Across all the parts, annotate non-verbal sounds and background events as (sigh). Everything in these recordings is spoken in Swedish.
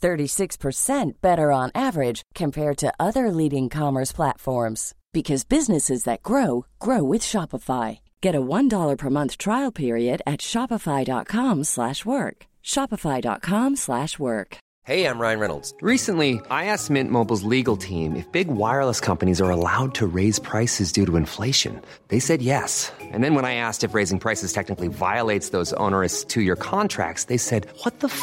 36% better on average compared to other leading commerce platforms because businesses that grow grow with Shopify. Get a $1 per month trial period at shopify.com/work. shopify.com/work. Hey, I'm Ryan Reynolds. Recently, I asked Mint Mobile's legal team if big wireless companies are allowed to raise prices due to inflation. They said yes. And then when I asked if raising prices technically violates those onerous two-year contracts, they said, "What the f***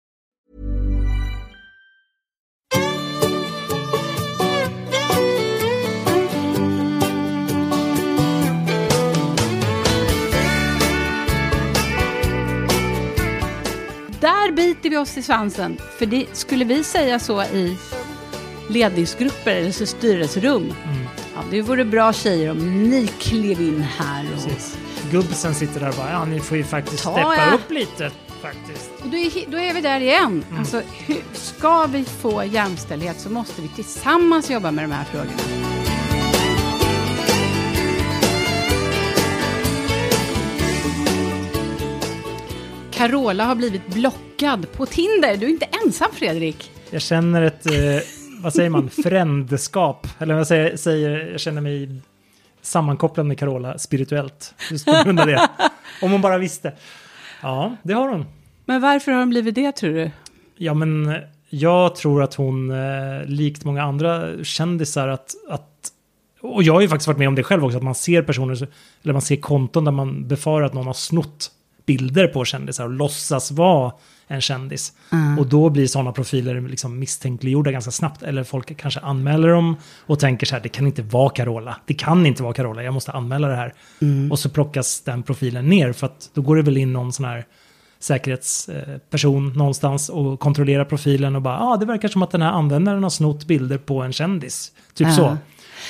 Där biter vi oss i svansen. För det, skulle vi säga så i ledningsgrupper eller så styrelserum. Ja, det vore bra tjejer om ni klev in här. Och, Precis. Gubbsen sitter där och bara, ja ni får ju faktiskt Ta steppa ja. upp lite faktiskt. och då, är, då är vi där igen. Alltså, hur, ska vi få jämställdhet så måste vi tillsammans jobba med de här frågorna. Carola har blivit blockad på Tinder. Du är inte ensam Fredrik. Jag känner ett, eh, vad säger man, frändskap. Eller vad säger, säger, jag känner mig sammankopplad med Carola spirituellt. Just på grund av det. Om hon bara visste. Ja, det har hon. Men varför har hon blivit det tror du? Ja, men jag tror att hon, eh, likt många andra kändisar, att, att och jag har ju faktiskt varit med om det själv också, att man ser personer, eller man ser konton där man befarar att någon har snott bilder på kändisar och låtsas vara en kändis. Och då blir sådana profiler liksom misstänkliggjorda ganska snabbt. Eller folk kanske anmäler dem och tänker så här, det kan inte vara Carola. Det kan inte vara Carola, jag måste anmäla det här. Och så plockas den profilen ner, för att då går det väl in någon sån här säkerhetsperson någonstans och kontrollerar profilen och bara, ja ah, det verkar som att den här användaren har snott bilder på en kändis. Typ Ja. så.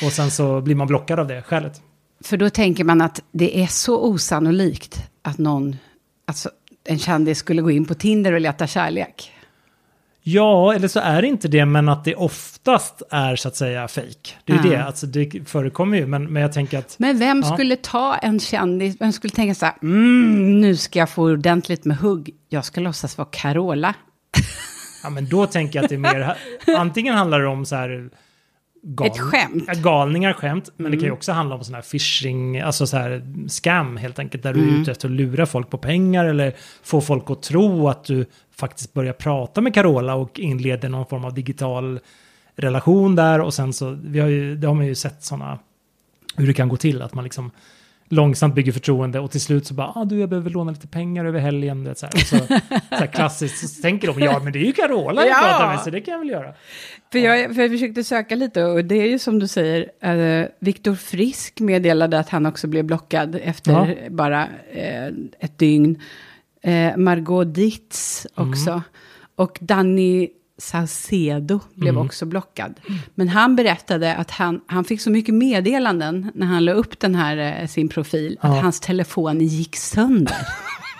Och sen så blir man blockad av det skälet. För då tänker man att det är så osannolikt att någon, alltså en kändis skulle gå in på Tinder och leta kärlek. Ja, eller så är det inte det, men att det oftast är så att säga fake. Det är Ja. det, alltså det förekommer ju, men, men jag tänker att... Men vem Ja. skulle ta en kändis, vem skulle tänka så här, mm, nu ska jag få ordentligt med hugg, jag ska låtsas vara Carola. Ja, men då tänker jag att det är mer... (laughs) Antingen handlar det om så här... Gal, Ett skämt. Galningar, skämt. Men det kan ju Mm. också handla om sån här phishing, alltså så här scam helt enkelt. Där du Mm. är ute efter att lura folk på pengar eller få folk att tro att du faktiskt börjar prata med Carola och inleder någon form av digital relation där. Och sen så, vi har ju, det har man ju sett sådana, hur det kan gå till. Att man liksom långsamt bygger förtroende och till slut så bara, ah, du jag behöver låna lite pengar över helgen. Det, så här. Och så, så här klassiskt, så tänker de, ja men det är ju Carola jag Ja. pratar med så det kan jag väl göra. För jag, för jag försökte söka lite och det är ju som du säger, eh, Viktor Frisk meddelade att han också blev blockad efter Ja. bara eh, ett dygn. Eh, Margot Dietz också. Och Danny Saucedo blev Mm. också blockad. Men han berättade att han, han fick så mycket meddelanden när han la upp den här, eh, sin profil, att Ja. hans telefon gick sönder.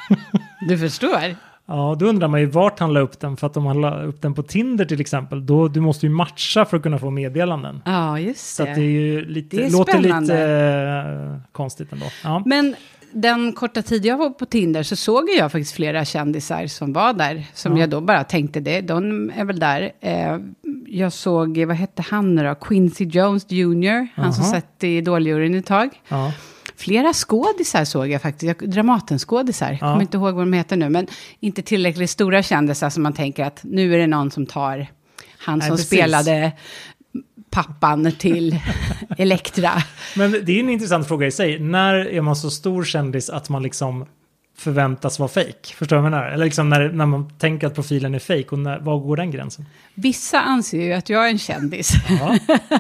(laughs) du förstår? Ja, då undrar man ju vart han la upp den. För att om han la upp den på Tinder till exempel, då du måste ju matcha för att kunna få meddelanden. Ja, just Så det. att det är ju lite, Det är låter spännande. lite eh, konstigt ändå. Ja. Men den korta tid jag var på Tinder så såg jag faktiskt flera kändisar som var där. Som Ja. jag då bara tänkte, det, de är väl där. Eh, jag såg, vad hette han nu då? Quincy Jones Jr. Han som Jaha. satt i Idoljuryn ett tag. Ja. Flera skådisar såg jag faktiskt, Dramatenskådisar. Jag Ja. kommer inte ihåg vad de heter nu, men inte tillräckligt stora kändisar som man tänker att nu är det någon som tar han Nej, som precis. spelade pappan till Elektra. Men det är en intressant fråga i sig. När är man så stor kändis att man liksom förväntas vara fake? Förstår du vad jag menar? Eller liksom när, när man tänker att profilen är fake och när, var går den gränsen? Vissa anser ju att jag är en kändis. Ja. (laughs)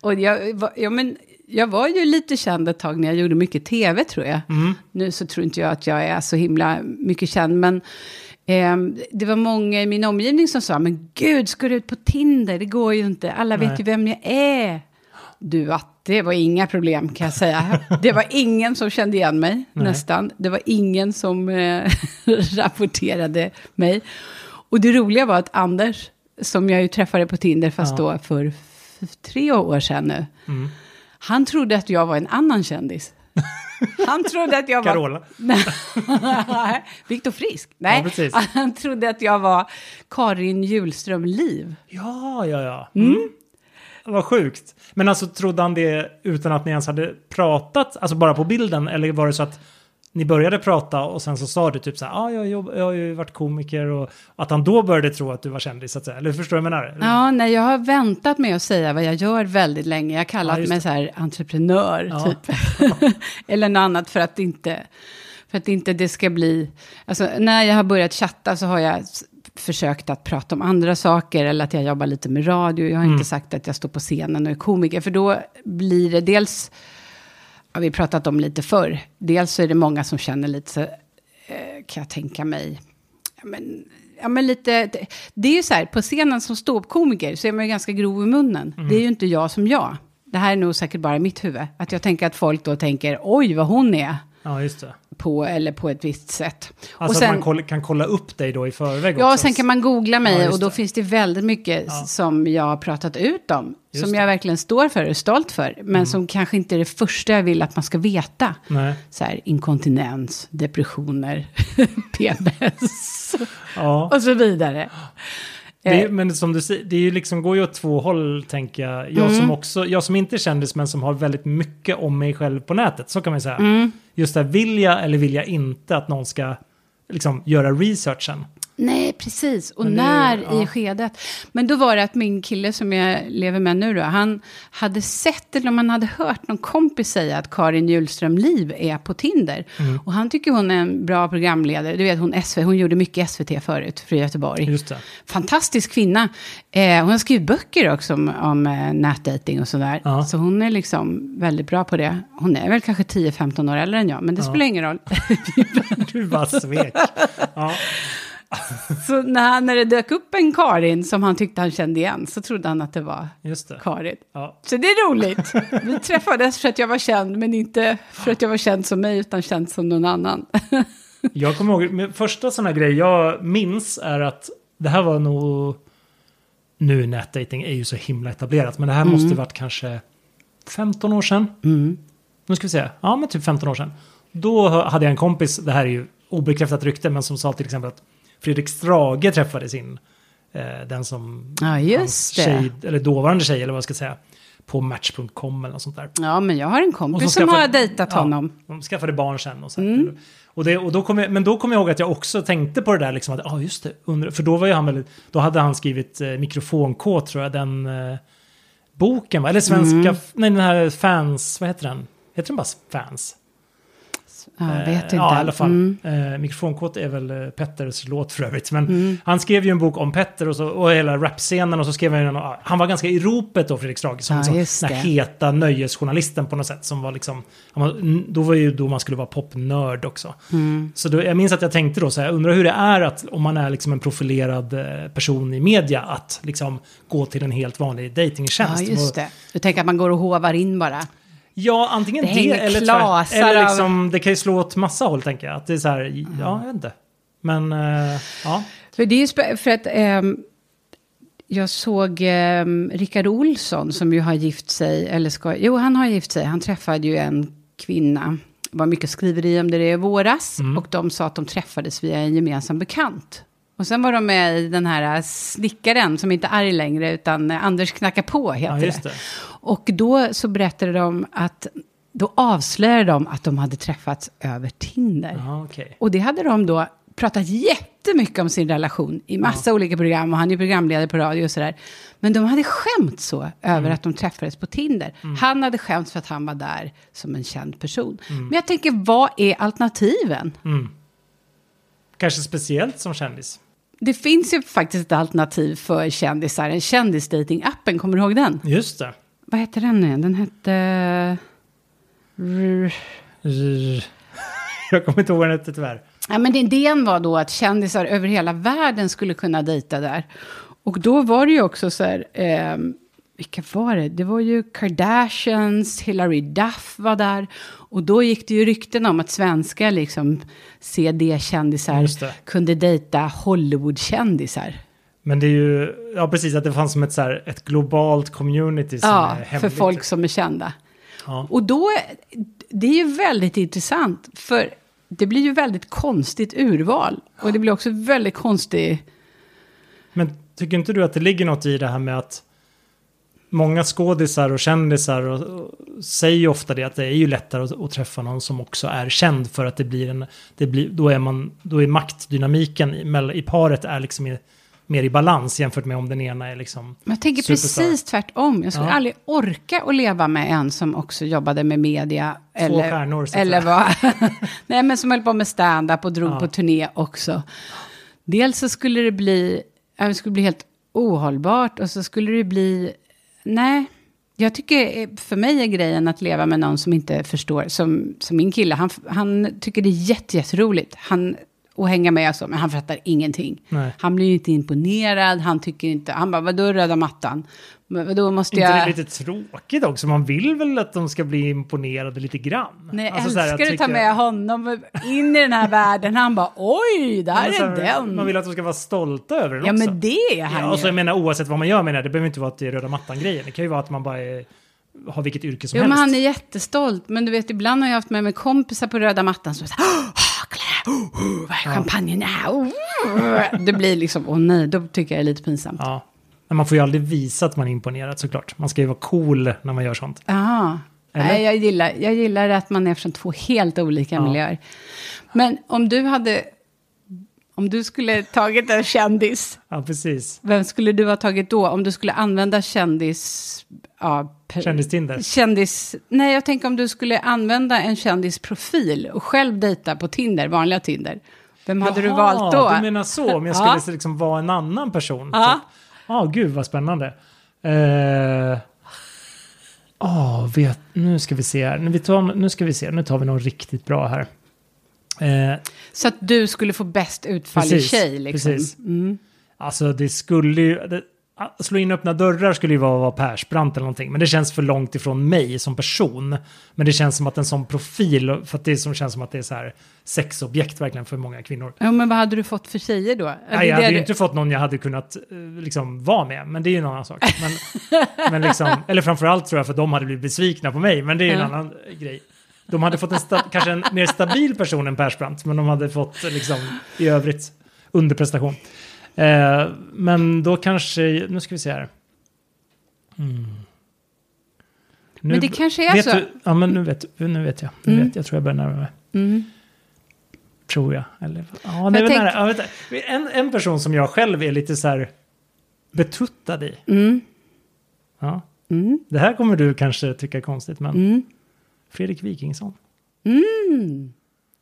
Och jag, ja, men jag var ju lite känd ett tag när jag gjorde mycket tv, tror jag. Mm. Nu så tror inte jag att jag är så himla mycket känd, men det var många i min omgivning som sa, men gud, ska du ut på Tinder? Det går ju inte, alla vet Nej. ju vem jag är. Du, att det var inga problem kan jag säga. (laughs) Det var ingen som kände igen mig, nästan. Det var ingen som eh, (laughs) rapporterade mig. Och det roliga var att Anders, som jag ju träffade på Tinder, fast Ja. då för tre år sedan nu, Mm. han trodde att jag var en annan kändis. (laughs) Han trodde att jag var... Carola. Nej, (laughs) Viktor Frisk. Nej, Ja, han trodde att jag var Karin Hjulström Liv. Ja, ja, ja. Mm. Vad sjukt. Men alltså trodde han det utan att ni ens hade pratat, alltså bara på bilden? Eller var det så att ni började prata och sen så sa du typ så här, ah, jag, jobb, jag har ju varit komiker och att han då började tro att du var kändis så att säga. Eller förstår du vad jag menar? Ja, nej, jag har väntat med att säga vad jag gör väldigt länge. Jag har kallat Ja, mig så här entreprenör, Ja. typ. (laughs) Eller något annat för att inte, för att inte det ska bli... Alltså, när jag har börjat chatta så har jag försökt att prata om andra saker eller att jag jobbar lite med radio. Jag har Mm. inte sagt att jag står på scenen och är komiker, för då blir det dels... har vi pratat om lite förr. Dels så är det många som känner lite, eh, kan jag tänka mig, ja, men, ja, men lite, det, det är ju så här, på scenen som ståuppkomiker så är man ju ganska grov i munnen. Mm. Det är ju inte jag som jag. Det här är nog säkert bara i mitt huvud. Att jag tänker att folk då tänker, oj vad hon är Ja, just det. på, eller på ett visst sätt. Alltså och sen, att man kan kolla upp dig då i förväg Ja, också. sen kan man googla mig Ja, och då det. finns det väldigt mycket Ja. som jag har pratat ut om. Just som det. jag verkligen står för och är stolt för. Men Mm. som kanske inte är det första jag vill att man ska veta. Nej. Så här, inkontinens, depressioner, (laughs) PMS Ja. och så vidare. Det, Eh, men som du säger, det är ju liksom, går ju åt två håll tänker jag. Jag, Mm. som också, jag som inte är kändis men som har väldigt mycket om mig själv på nätet, så kan man ju säga. Mm. Just det, här, vill jag eller vill jag inte att någon ska liksom, göra researchen? Nej, precis. Och Men det- när ja. i skedet. Men då var det att min kille som jag lever med nu då, han hade sett eller om han hade hört någon kompis säga att Karin Hjulström Liv är på Tinder. Mm. Och han tycker hon är en bra programledare. Du vet, hon, SV, hon gjorde mycket SVT förut för Göteborg. Just det. Fantastisk kvinna. Eh, hon har skrivit böcker också om, om eh, nätdating och sådär. Ja. Så hon är liksom väldigt bra på det. Hon är väl kanske 10-15 år äldre än jag, men det spelar ingen roll. (laughs) Du bara svek. Ja. Så när, när det dök upp en Karin som han tyckte han kände igen så trodde han att det var Just det. Karin. Ja. Så det är roligt. Vi träffades för att jag var känd, men inte för att jag var känd som mig, utan känd som någon annan. (laughs) Jag kommer ihåg, min första sån här grej jag minns är att det här var nog... Nu nätdating är ju så himla etablerat, men det här Mm. måste varit kanske 15 år sedan. Nu ska vi se, ja men typ 15 år sedan. Då hade jag en kompis, det här är ju obekräftat rykte, men som sa till exempel att Fredrik Strage träffade sin, eh, den som Ja, just hans tjej, eller dåvarande tjej, eller vad jag ska säga, på Match.com eller något sånt där. Ja, men jag har en kompis som har dejtat honom. Mm. Ja, de skaffade barn sen och så. här. Och det, och då kom jag, men då kom jag ihåg att jag också tänkte på det där liksom att, ja ah, just det, undra, för då var ju han väldigt, då hade han skrivit eh, mikrofonkod tror jag, den eh, boken va? Eller svenska, Mm. nej den här fans, vad heter den? Heter den bara fans? Ja, Eh, vet inte. Ja, i alla fall. Mm. Eh, mikrofonkod är väl eh, Petters låt för övrigt. Men han skrev ju en bok om Petter och, så, och hela rapscenen och så skrev han en, ja, Han var ganska i ropet då, Fredrik Strage, som Ja, liksom, den heta nöjesjournalisten på något sätt. Som var liksom, var, då var ju då man skulle vara popnörd också. Mm. Så då, jag minns att jag tänkte då så här, jag undrar hur det är att om man är liksom en profilerad eh, person i media att liksom gå till en helt vanlig Ja, datingtjänst. just det. Du tänker att man går och hovar in bara. Ja, antingen Det det, eller, klasar tvärt, eller av- liksom, det kan ju slå åt massa håll tänker jag. Att det är så här, ja, jag vet inte. Men, eh, ja. För det är för att ehm, jag såg um, Rickard Olsson som ju har gift sig, eller ska, jo han har gift sig, han träffade ju en kvinna. Det var mycket skriveri om det i våras. Mm. Och de sa att de träffades via en gemensam bekant. Och sen var de med i den här snickaren, som inte är arg längre, utan eh, Anders knackar på heter Ja, det. det. Och då så berättade de att, då avslöjade de att de hade träffats över Tinder. Ja, okej. Och det hade de då pratat jättemycket om sin relation i massa olika program. Och han är programledare på radio och sådär. Men de hade skämt så över Mm. att de träffades på Tinder. Han hade skämt för att han var där som en känd person. Mm. Men jag tänker, vad är alternativen? Kanske speciellt som kändis. Det finns ju faktiskt ett alternativ för kändisar. En kändisdating-appen, kommer du ihåg den? Just det. Vad heter den nu? Den hette... R- R- Jag kommer inte ihåg vad den hette tyvärr. Ja, men idén var då att kändisar över hela världen skulle kunna dejta där. Och då var det ju också så här, eh, vilka var det? Det var ju Kardashians, Hillary Duff var där. Och då gick det ju rykten om att svenska liksom, CD-kändisar kunde dejta Hollywood-kändisar. Men det är ju, ja precis, att det fanns som ett, så här, ett globalt community som Ja, är för hemligt. folk som är kända. Ja. Och då, det är ju väldigt intressant, för det blir ju väldigt konstigt urval. Och det blir också väldigt konstigt... Men tycker inte du att det ligger något i det här med att många skådisar och kändisar och, och säger ju ofta det att det är ju lättare att, att träffa någon som också är känd för att det blir en, det blir, då är man, då är maktdynamiken i, i paret är liksom i, mer i balans jämfört med om den ena är liksom Men jag tänker superstar. precis tvärtom. Jag skulle Ja. aldrig orka att leva med en som också jobbade med media. eller, stjärnor, så eller var, (laughs) Nej, men som höll på med stand-up och drog Ja. på turné också. Dels så skulle det bli, det skulle bli helt ohållbart och så skulle det bli, nej. Jag tycker, eh, för mig är grejen att leva med någon som inte förstår, som, som min kille, han, han tycker det är jätte, jätteroligt. Han, att hänga med så, men han fattar ingenting. Nej. Han blir ju inte imponerad, han tycker inte, han bara, vadå röda mattan? Men Vadå måste inte jag... det är lite tråkigt också? Man vill väl att de ska bli imponerade lite grann? Nej, Alltså så här, älskar du ta med honom in i den här världen? Han bara, oj, där så är här, den. Man vill att de ska vara stolta över den ja, också. men det är han Ja, och så ju. jag menar oavsett vad man gör med det, det behöver inte vara att det är röda mattan-grejen. Det kan ju vara att man bara är, har vilket yrke som Jo, helst. men han är jättestolt. Men du vet, ibland har jag haft med mig kompisar på röda mattan som är så här, "Åh, kolla här, oh, oh, vad är champagnen? Oh, oh." Det blir liksom, åh nej, då tycker jag det är lite pinsamt. Ja. Men man får ju aldrig visa att man är imponerad såklart. Man ska ju vara cool när man gör sånt. Eller? Nej, jag gillar, jag gillar att man är från två helt olika Ja. miljöer. Men om du hade, om du skulle tagit en kändis, Ja, precis. vem skulle du ha tagit då? Om du skulle använda kändis... Ja, per- Kändistinder. Kändis... Nej, jag tänker om du skulle använda en kändisprofil och själv dejta på Tinder, vanliga Tinder. Vem hade du valt då? du menar så. Om jag (laughs) Ja. skulle liksom vara en annan person. Ja. typ. Ja, gud vad spännande. Eh, vet, nu ska vi se här. Nu, tar, nu ska vi se, nu tar vi någon riktigt bra här. Eh, Så att du skulle få bäst utfall Precis, i tjej, liksom. precis. Alltså det skulle ju... Det, slå in öppna dörrar skulle ju vara att vara Persbrandt eller någonting. Men det känns för långt ifrån mig som person. Men det känns som att en sån profil, för att det som känns som att det är så här sexobjekt verkligen för många kvinnor. Ja, men vad hade du fått för tjejer då? Nej, jag hade ju inte fått någon jag hade kunnat eh, liksom, vara med, men det är ju en annan sak. Men, (laughs) men liksom, eller framförallt tror jag för att de hade blivit besvikna på mig, men det är ju en Ja. annan grej. De hade fått en sta- kanske en mer stabil person än Persbrandt, men de hade fått liksom, i övrigt underprestation. Eh, men då kanske, nu ska vi se här. Mm. Nu, Men det kanske är vet så. Du, ja, men nu vet, nu vet jag. Nu Mm. vet, jag tror jag börjar närma mig. Mm. Tror jag. Eller, ja, är Jag tänk- nära. Ja, en, en person som jag själv är lite så här betuttad i. Mm. Ja. Mm. Det här kommer du kanske tycka är konstigt, men Mm. Fredrik Wikingsson. Mm.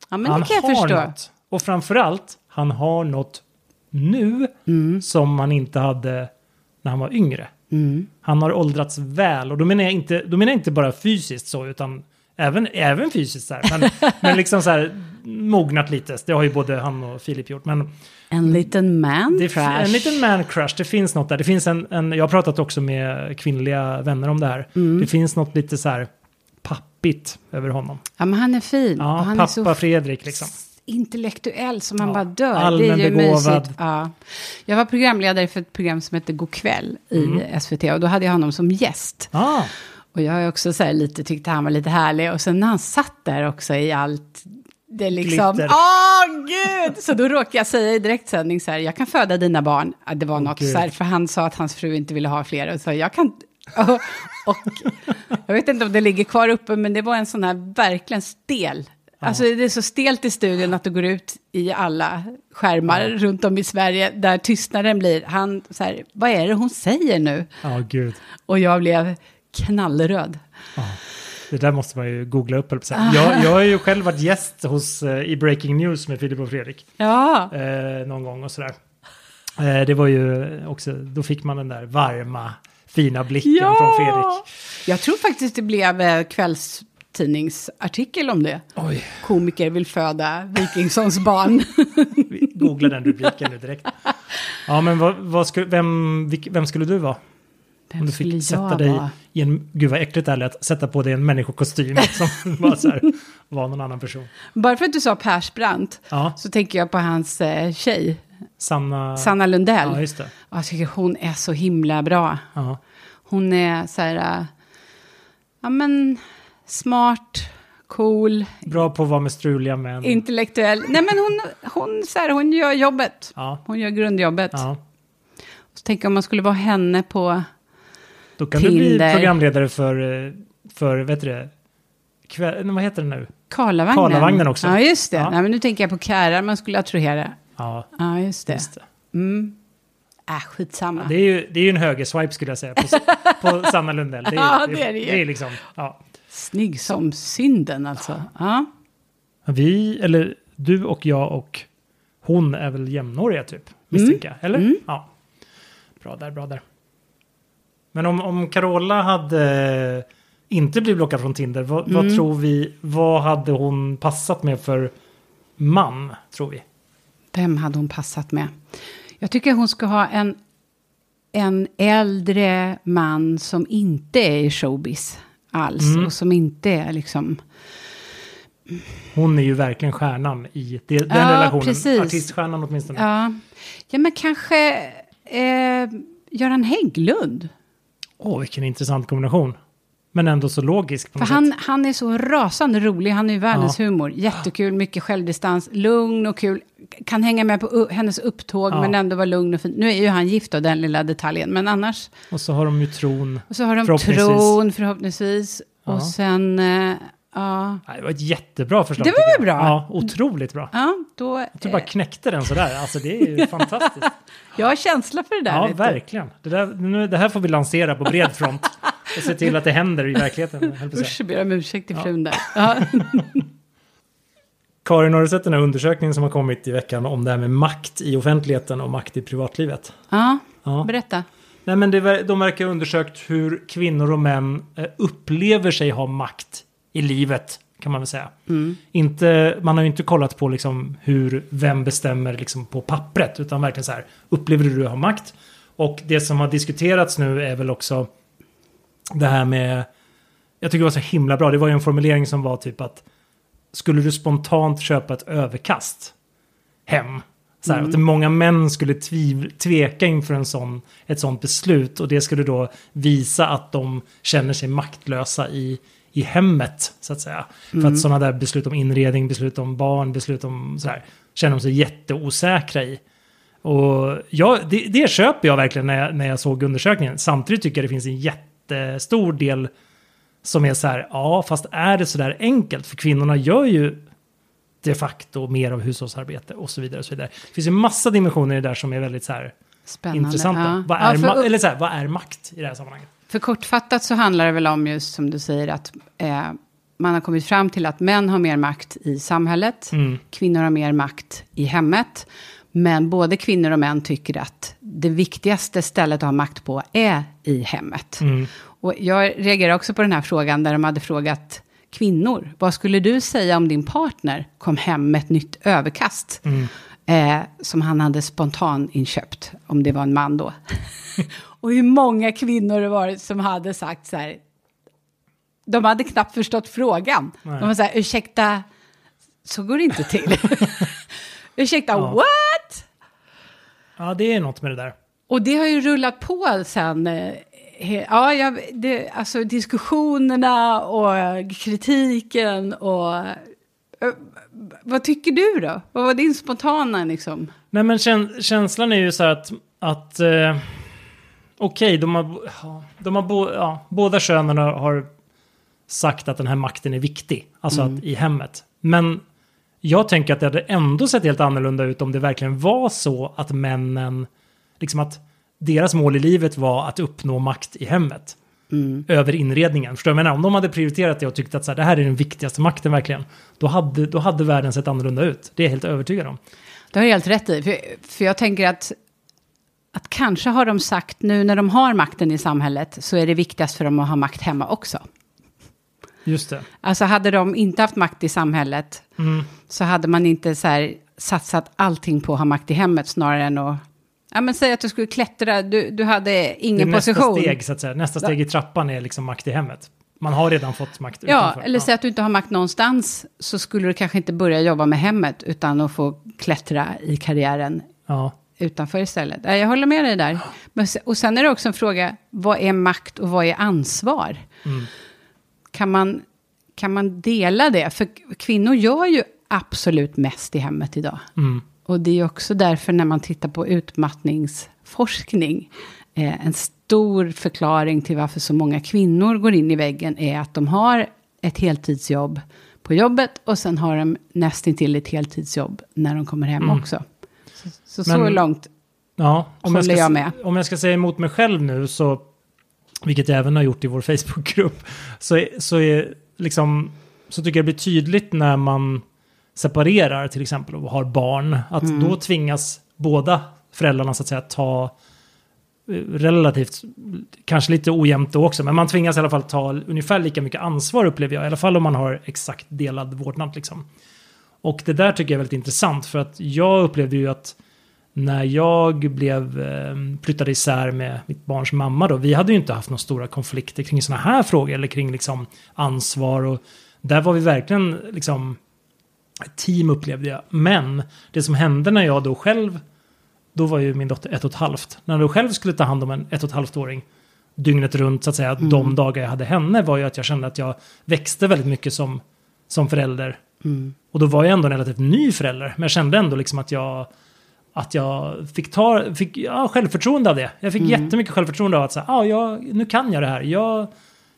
Ja, men han det kan jag förstå. något. Och framförallt, han har något nu Mm. som man inte hade när han var yngre. Mm. Han har åldrats väl och då menar jag inte, då menar jag inte bara fysiskt så utan även, även fysiskt så här. Men, (laughs) men liksom så här mognat lite. Det har ju både han och Filip gjort. Men En liten man det crush. en liten man crush. Det finns något där. Det finns en, en, jag har pratat också med kvinnliga vänner om det här. Mm. Det finns något lite så här pappigt över honom. Ja, men han är fin. Ja, han pappa är så Fredrik liksom. Intellektuell som man Ja, bara dör. det är ju begåvad. mysigt. Ja. Jag var programledare för ett program som hette God kväll i Mm. SVT och då hade jag honom som gäst. Ah, Och jag har också så här lite tyckte han var lite härlig och sen när han satt där också i allt det liksom, åh gud! Så då råkade jag säga i direktsändning så här, jag kan föda dina barn. Ja, det var något gud. så här, för han sa att hans fru inte ville ha fler. Och så jag kan, och, och jag vet inte om det ligger kvar uppe, men det var en sån här verkligen stel. Alltså det är så stelt i studion att det går ut i alla skärmar runt om i Sverige, där tystnaden blir, han så här, vad är det hon säger nu? Ja, gud. Och jag blev knallröd. Det där måste man ju googla upp. höll jag. Jag, har ju själv varit gäst hos, eh, i Breaking News med Filip och Fredrik. Ja, eh, någon gång och sådär. Eh, det var ju också, då fick man den där varma, fina blicken Ja! från Fredrik. Jag tror faktiskt det blev eh, kvällstidningsartikel om det. Oj, Komiker vill föda Wikingssons barn. (laughs) vi googlar den rubriken nu direkt. Ja, men vad, vad skulle, vem, vem skulle du vara? Om du fick sätta dig vara? i en, gud vad äckligt det är att sätta på dig en människokostym (laughs) som bara så här, var någon annan person. Bara för att du sa Persbrandt Ja, så tänker jag på hans eh, tjej, Sanna... Sanna Lundell. Ja, just det. Jag tycker hon är så himla bra. Ja. Hon är så här, äh, ja men smart, cool, Bra på att vara med struliga män. intellektuell. Nej men hon, hon, så här, hon gör jobbet. Ja, Hon gör grundjobbet. ja. Så tänker om man skulle vara henne på... Då kan du bli Tinder. programledare för, för vet du det, kväll, vad heter det nu? Karlavagnen. Karlavagnen också. Ja, just det. Ja. Nej, men nu tänker jag på kärar man skulle attrahera. Ja, Ja, just det. just det. Mm. Äh, skitsamma. Det är ju, det är ju en högerswipe skulle jag säga på, (laughs) på Sanna Lundell. Det är, Ja, det är det ju. Det är liksom, ja. Snygg som synden alltså. Ja. Vi, eller du och jag och hon är väl jämnåriga typ, misstänker jag. Eller? Mm. Ja. Bra där, bra där. Men om, om Carola hade inte blivit blockad från Tinder, vad, vad Mm. tror vi, vad hade hon passat med för man, tror vi? Vem hade hon passat med? Jag tycker hon ska ha en, en äldre man som inte är i showbiz alls. Mm. Och som inte är liksom... Hon är ju verkligen stjärnan i det, den Ja, relationen. precis. Artiststjärnan åtminstone. Ja, ja men kanske eh, Göran Hägglund. Åh, vilken intressant kombination. Men ändå så logisk För han, sätt. han är så rasande rolig, han är ju världens Ja. humor. Jättekul, mycket självdistans, lugn och kul. Kan hänga med på hennes upptåg Ja. men ändå vara lugn och fin. Nu är ju han gift då, den lilla detaljen. Men annars, Och så har de ju tron. och så har de Förhoppningsvis. tron förhoppningsvis. Ja. Och sen, eh, ja, det var ett jättebra förslag. Det var väl bra? Ja, otroligt bra. ja då... Jag tror bara knäckte den sådär. Alltså det är ju (laughs) fantastiskt. jag har känsla för det där. Ja, verkligen. Det, där, nu, det här får vi lansera på bred front. (laughs) Och se till att det händer i verkligheten. Usch, jag ber om ursäkt till frun där. (laughs) Ja. Karin, har du sett den här undersökningen som har kommit i veckan om det här med makt i offentligheten och makt i privatlivet? ja, Ja. berätta. Nej, men det, de verkar ha undersökt hur kvinnor och män eh, upplever sig ha makt i livet, kan man väl säga. Inte, man har ju inte kollat på liksom hur, vem bestämmer liksom på pappret, utan verkligen så här, upplever du att ha makt? Och det som har diskuterats nu är väl också det här med, jag tycker det var så himla bra, det var ju en formulering som var typ att skulle du spontant köpa ett överkast hem? Så här, Att många män skulle tviv, tveka inför en sån, ett sånt beslut och det skulle då visa att de känner sig maktlösa i, i hemmet, så att säga. För att sådana där beslut om inredning, beslut om barn, beslut om så här, känner de sig jätteosäkra i. Och ja, det, det köper jag verkligen när jag, när jag såg undersökningen. Samtidigt tycker jag det finns en jättestor del som är så här, ja, fast är det så där enkelt? För kvinnorna gör ju de facto mer av hushållsarbete och så vidare. Och så vidare. Det finns ju massa dimensioner i det där som är väldigt så här Spännande. intressanta. Ja. Vad, Ja, är för- ma- eller så här, vad är makt i det här sammanhanget? För kortfattat så handlar det väl om just som du säger att eh, man har kommit fram till att män har mer makt i samhället, Mm. kvinnor har mer makt i hemmet. Men både kvinnor och män tycker att det viktigaste stället att ha makt på är i hemmet. Mm. Och jag reagerar också på den här frågan där de hade frågat kvinnor, vad skulle du säga om din partner kom hem med ett nytt överkast? Mm. Eh, som han hade spontan inköpt, om det var en man då. (laughs) och hur många kvinnor det varit som hade sagt så här, de hade knappt förstått frågan. Nej. De var så här, ursäkta, så går det inte till. (laughs) ursäkta, Ja. what? Ja, det är något med det där. Och det har ju rullat på sen. eh, Ja, jag, det, alltså diskussionerna och kritiken och... eh, vad tycker du då? Vad var din spontana liksom? Nej men käns känslan är ju så att, att eh, okej, okay, de har, de har bo, ja, båda könen har sagt att den här makten är viktig, alltså mm. att i hemmet. Men jag tänker att det hade ändå sett helt annorlunda ut om det verkligen var så att männen, liksom att deras mål i livet var att uppnå makt i hemmet. Mm. Över inredningen. Förstår du vad? Om de hade prioriterat det och tyckt att så här, det här är den viktigaste makten verkligen. Då hade, då hade världen sett annorlunda ut. Det är jag helt övertygad om. Det har du helt rätt i. För, för jag tänker att, att kanske har de sagt nu när de har makten i samhället så är det viktigast för dem att ha makt hemma också. Just det. Alltså hade de inte haft makt i samhället mm. så hade man inte så här, satsat allting på att ha makt i hemmet snarare än att Ja, men säg att du skulle klättra, du, du hade ingen nästa position. Nästa steg, så att säga. Nästa steg i trappan är liksom makt i hemmet. Man har redan fått makt Ja, utanför. eller säg att du inte har makt någonstans, så skulle du kanske inte börja jobba med hemmet, utan att få klättra i karriären ja. utanför istället. Jag håller med dig där. Men, och sen är det också en fråga, vad är makt och vad är ansvar? Mm. Kan, man, kan man dela det? För kvinnor gör ju absolut mest i hemmet idag. Mm. Och det är också därför när man tittar på utmattningsforskning, eh, en stor förklaring till varför så många kvinnor går in i väggen är att de har ett heltidsjobb på jobbet och sen har de nästintill ett heltidsjobb när de kommer hem mm. också. Så, så, Men, så långt ja, om håller jag, ska, jag med. Om jag ska säga emot mig själv nu så, vilket jag även har gjort i vår Facebookgrupp, så, så, är, liksom, så tycker jag det blir tydligt när man separerar till exempel och har barn, att mm. då tvingas båda föräldrarna så att säga ta eh, relativt, kanske lite ojämnt då också, men man tvingas i alla fall ta ungefär lika mycket ansvar upplever jag, i alla fall om man har exakt delad vårdnad liksom. Och det där tycker jag är väldigt intressant för att jag upplevde ju att när jag blev eh, flyttade isär med mitt barns mamma då, vi hade ju inte haft några stora konflikter kring sådana här frågor eller kring liksom ansvar och där var vi verkligen liksom team upplevde jag. Men det som hände när jag då själv, då var ju min dotter ett och ett halvt. När jag själv skulle ta hand om en ett och ett halvt åring dygnet runt så att säga, mm. de dagar jag hade henne var ju att jag kände att jag växte väldigt mycket som, som förälder. Mm. Och då var jag ändå en relativt ny förälder, men jag kände ändå liksom att jag att jag fick ta fick, ja, självförtroende av det. Jag fick mm. jättemycket självförtroende av att säga, ah, jag, nu kan jag det här. Jag,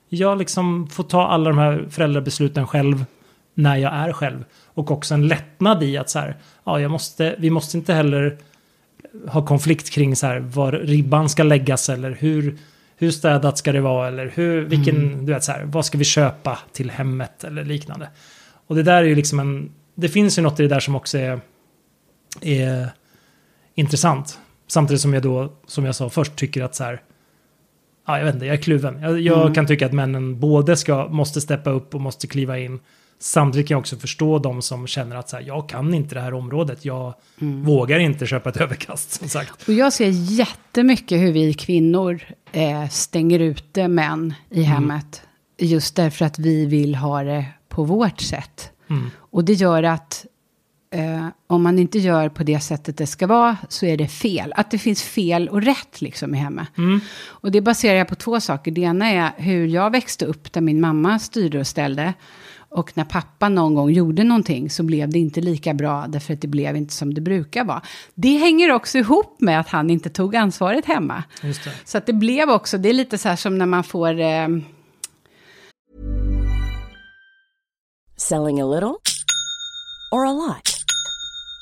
jag liksom får ta alla de här föräldrabesluten själv när jag är själv. Och också en lättnad i att så här, ja, jag måste, vi måste inte heller ha konflikt kring så här, var ribban ska läggas eller hur, hur städat ska det vara eller hur, vilken, mm. du vet så här, vad ska vi köpa till hemmet eller liknande. Och det där är ju liksom en, det finns ju något i det där som också är, är intressant. Samtidigt som jag då, som jag sa först, tycker att så här, ja, jag vet inte, jag är kluven. Jag, jag mm. kan tycka att männen både ska, måste steppa upp och måste kliva in. Samtidigt kan jag också förstå de som känner att så här, jag kan inte det här området. Jag mm. vågar inte köpa ett överkast. Som sagt. Och jag ser jättemycket hur vi kvinnor eh, stänger ute män i mm. hemmet. Just därför att vi vill ha det på vårt sätt. Mm. Och det gör att eh, om man inte gör på det sättet det ska vara så är det fel. Att det finns fel och rätt liksom i hemmet. Mm. Och det baserar jag på två saker. Det ena är hur jag växte upp där min mamma styrde och ställde. Och när pappa någon gång gjorde någonting så blev det inte lika bra därför att det blev inte som det brukar vara. Det hänger också ihop med att han inte tog ansvaret hemma. Så att det blev också, det är lite så här som när man får... Eh... Selling a little or a lot?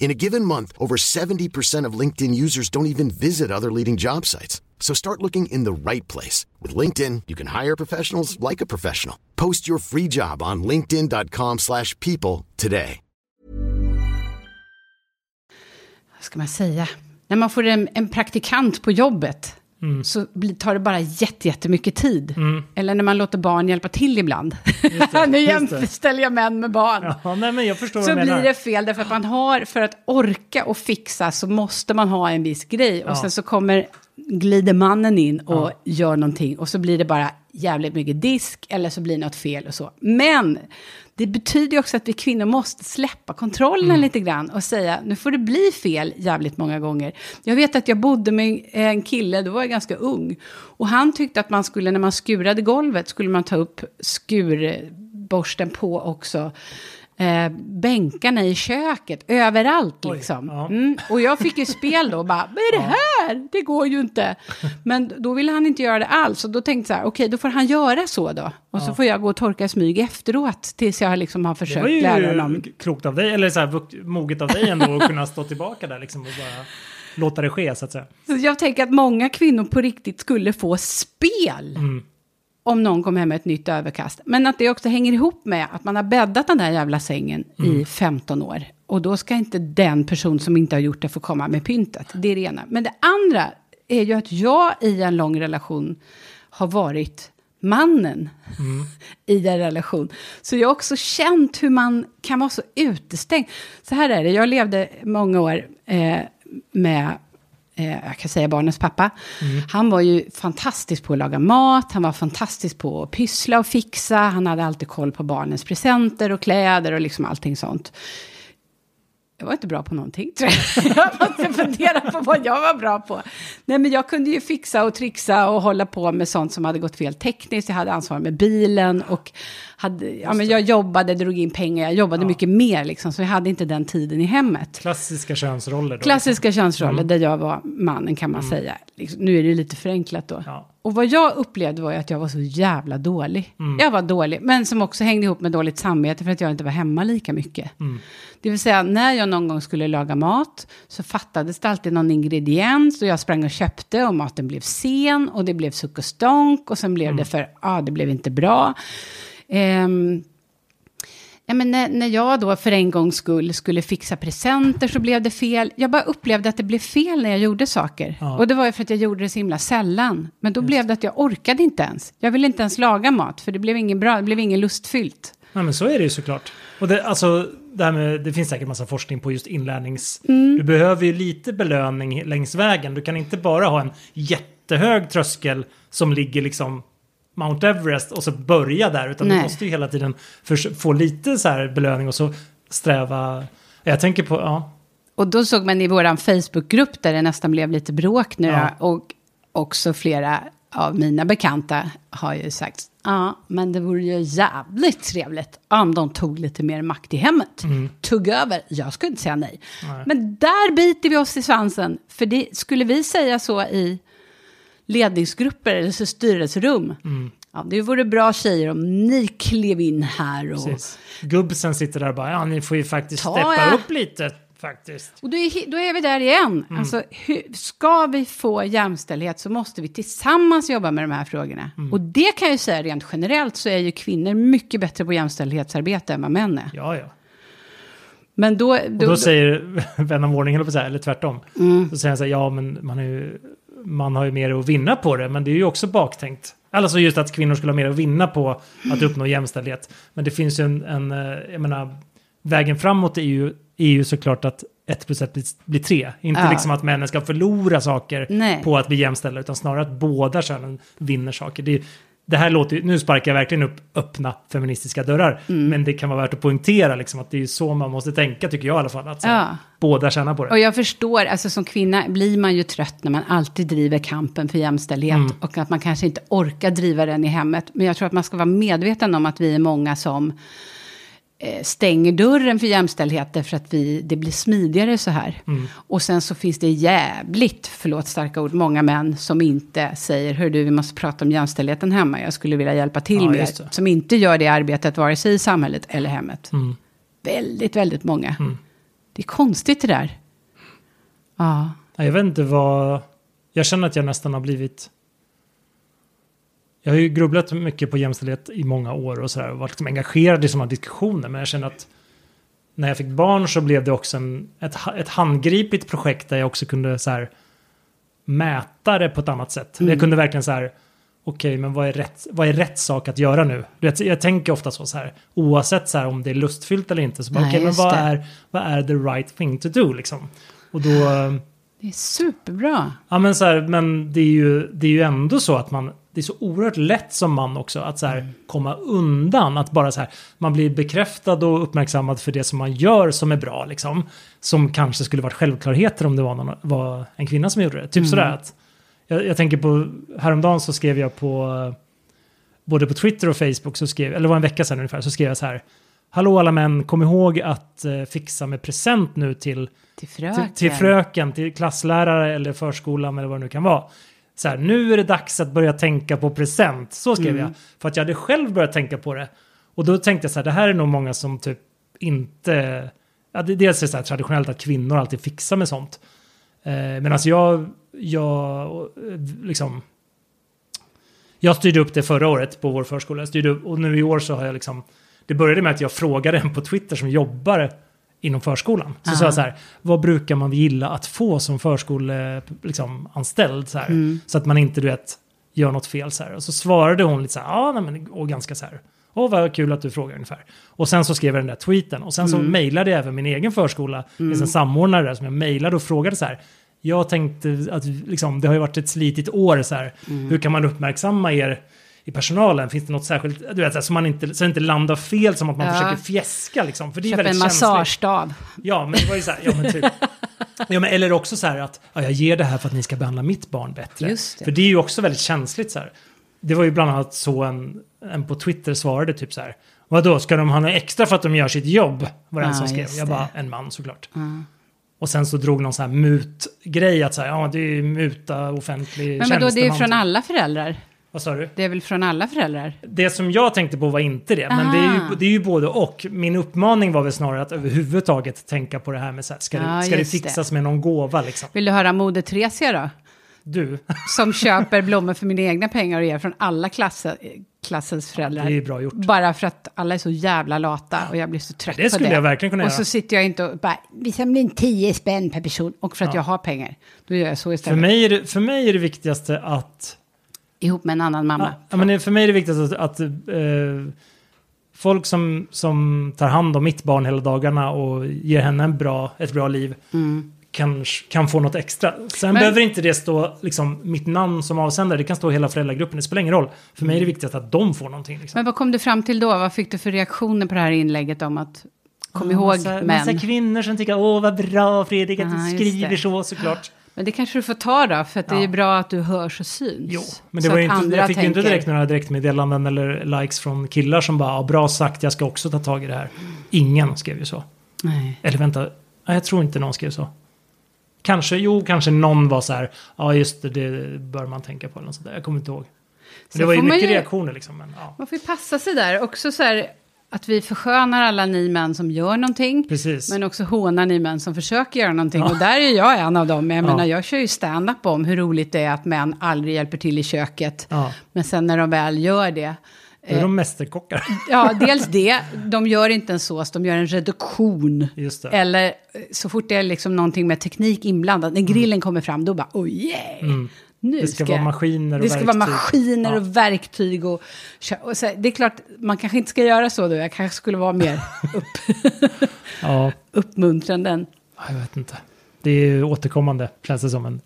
In a given month, over 70% of LinkedIn users don't even visit other leading job sites. So start looking in the right place. With LinkedIn, you can hire professionals like a professional. Post your free job on linkedin.com slash people today. Vad ska man säga? När man får en, en praktikant på jobbet så blir- tar det bara jätte, jättemycket tid. Eller när man låter barn hjälpa till ibland. (laughs) nu jämställer jag män med barn. Ja, nej, Så blir det fel, därför att man har, för att orka och fixa så måste man ha en viss grej. Och Ja. sen så kommer, glider mannen in och gör någonting. Och så blir det bara jävligt mycket disk, eller så blir något fel och så. Men det betyder ju också att vi kvinnor måste släppa kontrollen Mm. lite grann och säga, nu får det bli fel jävligt många gånger. Jag vet att jag bodde med en kille, då var jag ganska ung. Och han tyckte att man skulle, när man skurade golvet, skulle man ta upp skurborsten på också eh, bänkarna i köket, överallt Oj, liksom. ja. Mm. Och jag fick ju spel då, bara, vad är det här? Det går ju inte. Men då ville han inte göra det alls, och då tänkte jag så här, okej, då får han göra så då. Och så får jag gå och torka i smyg efteråt, tills jag liksom har Det försökt var lära honom. ju klokt av dig, eller så här, moget av dig ändå att kunna stå tillbaka där liksom och bara låta det ske så att säga. Så jag tänker att många kvinnor på riktigt skulle få spel. Mm. Om någon kom hem med ett nytt överkast. Men att det också hänger ihop med att man har bäddat den där jävla sängen Mm. i 15 år. Och då ska inte den person som inte har gjort det få komma med pyntet. Det är det ena. Men det andra är ju att jag i en lång relation har varit mannen (laughs) i en relation. Så jag har också känt hur man kan vara så utestängd. Så här är det, jag levde många år eh, med jag kan säga barnens pappa. Han var ju fantastisk på att laga mat, han var fantastisk på att pyssla och fixa, han hade alltid koll på barnens presenter och kläder och liksom allting sånt. Jag var inte bra på någonting, tror jag. (laughs) Jag måste fundera på vad jag var bra på. Nej, men jag kunde ju fixa och trixa och hålla på med sånt som hade gått fel tekniskt. Jag hade ansvar med bilen och hade, ja, men jag jobbade, drog in pengar. Jag jobbade mycket mer, liksom, så jag hade inte den tiden i hemmet. Klassiska könsroller då. Klassiska könsroller där jag var mannen kan man säga. Liksom, nu är det lite förenklat då. Ja. Och vad jag upplevde var ju att jag var så jävla dålig. Jag var dålig, men som också hängde ihop med dåligt samvete för att jag inte var hemma lika mycket. Det vill säga, när jag någon gång skulle laga mat så fattades det alltid någon ingrediens och jag sprang och köpte och maten blev sen och det blev suck och stånk och sen blev det för, ja, ah, det blev inte bra. Ehm, Ja, men när, när jag då för en gångs skull skulle fixa presenter så blev det fel. Jag bara upplevde att det blev fel när jag gjorde saker. Ja. Och det var ju för att jag gjorde det så himla sällan. Men då blev det att jag orkade inte ens. Jag ville inte ens laga mat, för det blev ingen bra, det blev ingen lustfyllt. Nej, men så är det ju såklart. Och det, alltså, det, här med, det finns säkert massa forskning på just inlärnings... Mm. Du behöver ju lite belöning längs vägen. Du kan inte bara ha en jättehög tröskel som ligger liksom Mount Everest och så börja där. Utan Nej. du måste ju hela tiden få lite så här belöning och så sträva... Jag tänker på, ja. Och då såg man i vår Facebookgrupp där det nästan blev lite bråk nu. Ja. Och också flera av mina bekanta har ju sagt, ja, men det vore ju jävligt trevligt om de tog lite mer makt i hemmet. Tog över, jag skulle inte säga nej. Men där biter vi oss i svansen. För det, skulle vi säga så i ledningsgrupper eller styrelserum, ja, det vore bra tjejer om ni klev in här och... Precis. Gubbsen sitter där och bara, ja ni får ju faktiskt Ta steppa ja. upp lite faktiskt. Och då är, då är vi där igen. Alltså, hur, ska vi få jämställdhet så måste vi tillsammans jobba med de här frågorna. Och det kan jag ju säga rent generellt så är ju kvinnor mycket bättre på jämställdhetsarbete än vad män är. Ja, ja. Men då... Och då säger (laughs) vän av ordning, eller, tvärtom. Så säger han så här, ja men man, är ju, man har ju mer att vinna på det, men det är ju också baktänkt. Alltså just att kvinnor skulle ha mer att vinna på att uppnå jämställdhet. Men det finns ju en, en eh, jag menar, vägen framåt är ju, är ju såklart att ett plus ett blir, tre. Inte Ja. liksom att männen ska förlora saker Nej. på att bli jämställda, utan snarare att båda könen vinner saker. Det, det här låter ju, nu sparkar jag verkligen upp öppna feministiska dörrar, Mm. men det kan vara värt att poängtera liksom, att det är ju så man måste tänka, tycker jag i alla fall. Att så, Ja. båda tjänar på det. Och jag förstår, alltså som kvinna blir man ju trött när man alltid driver kampen för jämställdhet. Mm. Och att man kanske inte orkar driva den i hemmet. Men jag tror att man ska vara medveten om att vi är många som stänger dörren för jämställdhet därför att vi, det blir smidigare så här. Mm. Och sen så finns det jävligt, förlåt starka ord, många män som inte säger, hör du, vi måste prata om jämställdheten hemma, jag skulle vilja hjälpa till Ja, med det. Som inte gör det arbetet vare sig i samhället eller hemmet. Mm. Väldigt, väldigt många. Det är konstigt det där. Ja, Jag vet inte vad... Jag känner att jag nästan har blivit... Jag har ju grubblat mycket på jämställdhet i många år och sådär. Och varit liksom engagerad i sådana diskussioner. Men jag känner att när jag fick barn så blev det också en, ett, ett handgripligt projekt där jag också kunde så här, mäta det på ett annat sätt. Jag kunde verkligen så här, okej, men vad är, rätt, vad är rätt sak att göra nu? Du vet, jag tänker ofta så, så här, oavsett så här, om det är lustfyllt eller inte, så bara, okej, men just vad det. är, vad är the right thing to do liksom? Och då... Det är superbra. Ja men så här, men det är, ju, det är ju ändå så att man, det är så oerhört lätt som man också att så här, Mm. komma undan. Att bara så här, man blir bekräftad och uppmärksammad för det som man gör som är bra liksom. Som kanske skulle varit självklarheter om det var, någon, var en kvinna som gjorde det. Typ Mm. sådär att, jag, jag tänker på, häromdagen så skrev jag på, både på Twitter och Facebook, så skrev, eller det var en vecka sedan ungefär, så skrev jag så här. Hallå alla män, kom ihåg att eh, fixa med present nu till Till fröken. till, till fröken, till klasslärare eller förskolan eller vad det nu kan vara. Så här, nu är det dags att börja tänka på present. Så skrev Mm. jag. För att jag hade själv börjat tänka på det. Och då tänkte jag så här, det här är nog många som typ inte... Ja, det, dels är det så här traditionellt att kvinnor alltid fixar med sånt. Eh, men alltså jag, jag, eh, liksom... Jag styrde upp det förra året på vår förskola. Jag styrde upp, och nu i år så har jag liksom... Det började med att jag frågade en på Twitter som jobbar inom förskolan. Så sa jag så här, vad brukar man gilla att få som förskoleanställd? Liksom, anställd, så, här, så att man inte, du vet, gör något fel. Så här. Och så svarade hon lite så här, nej, men, och ganska så här, åh vad kul att du frågar ungefär. Och sen så skrev jag den där tweeten. Och sen så mejlade jag även min egen förskola, mm. en samordnare där som jag mejlade och frågade så här, jag tänkte att liksom, det har ju varit ett slitigt år så här, hur kan man uppmärksamma er i personalen? Finns det något särskilt, du vet, så, här, så man inte, så inte landar fel som att man Ja. försöker fjäska liksom. För det är Köp en väldigt känsligt. massagestav. Ja, men det var ju så här, ja men typ. (laughs) Ja, men, eller också så här att ja, jag ger det här för att ni ska behandla mitt barn bättre. Det. För det är ju också väldigt känsligt så här. Det var ju bland annat så en, en på Twitter svarade typ så här. Vadå, ska de ha något extra för att de gör sitt jobb? Var det en Ja, som skrev. Jag bara, en man såklart. Och sen så drog någon så här mutgrej att säga, ja det är ju muta offentlig Men vadå, det är tjänsteman, från alla föräldrar? Vad sa du? Det är väl från alla föräldrar? Det som jag tänkte på var inte det, men det är, ju, det är ju både och. Min uppmaning var väl snarare att överhuvudtaget tänka på det här med så här, ska, Ja, det, ska det just det. fixas med någon gåva liksom? Vill du höra Moder Theresia då? Du, Som köper blommor för mina egna pengar och ger från alla klasser, klassens föräldrar. det är bra gjort. Bara för att alla är så jävla lata och jag blir så trött Det på skulle det. jag verkligen kunna och göra. så sitter jag inte och bara, vi samlar in 10 spänn per person. Och för att jag har pengar, då gör jag så För istället. mig, är det, för mig är det viktigaste att... Ihop med en annan mamma. Ja, men för mig är det viktigaste att, att eh, folk som, som tar hand om mitt barn hela dagarna och ger henne en bra, ett bra liv kan, kan få något extra. Sen Mm. Men- behöver inte det stå liksom, mitt namn som avsändare, det kan stå hela föräldragruppen, det spelar ingen roll. För mig är det viktigast att de får någonting. Liksom. Men vad kom du fram till då? Vad fick du för reaktioner på det här inlägget om att kom ihåg massa, män? Massa kvinnor som tycker åh vad bra Fredrik att du skriver så såklart. Men det kanske du får ta då, för att det är Ja. bra att du hörs och syns. Jo, men det Så var inte, jag fick ju inte tänker- direkt några direktmeddelanden eller likes från killar som bara ja, bra sagt, jag ska också ta tag i det här. Ingen skrev ju så. Nej. Eller vänta, nej, jag tror inte någon skrev så. Kanske, jo, kanske någon var så här, ja just det, det bör man tänka på eller något sånt där. Jag kommer inte ihåg. Men Så det var ju mycket ju- reaktioner liksom. Men, ja, Man får ju passa sig där. Också så här att vi förskönar alla ni män som gör någonting. precis. Men också hånar ni män som försöker göra någonting. Och där är jag en av dem. Jag Ja. menar, jag kör ju stand-up om hur roligt det är att män aldrig hjälper till i köket. Ja, Men sen när de väl gör det. då är eh, de mästerkockar. (laughs) Ja, dels (laughs) det. De gör inte en sås, de gör en reduktion. Eller eh, så fort det är liksom någonting med teknik inblandad. När grillen kommer fram, då bara, oh yeah. Nu. Det ska vara jag- maskiner och Det ska vara verktyg. maskiner Ja. och verktyg. Och, och så, det är klart, man kanske inte ska göra så då. Jag kanske skulle vara mer (laughs) upp, Ja, uppmuntrande. än- jag vet inte. Det är återkommande, känns det som en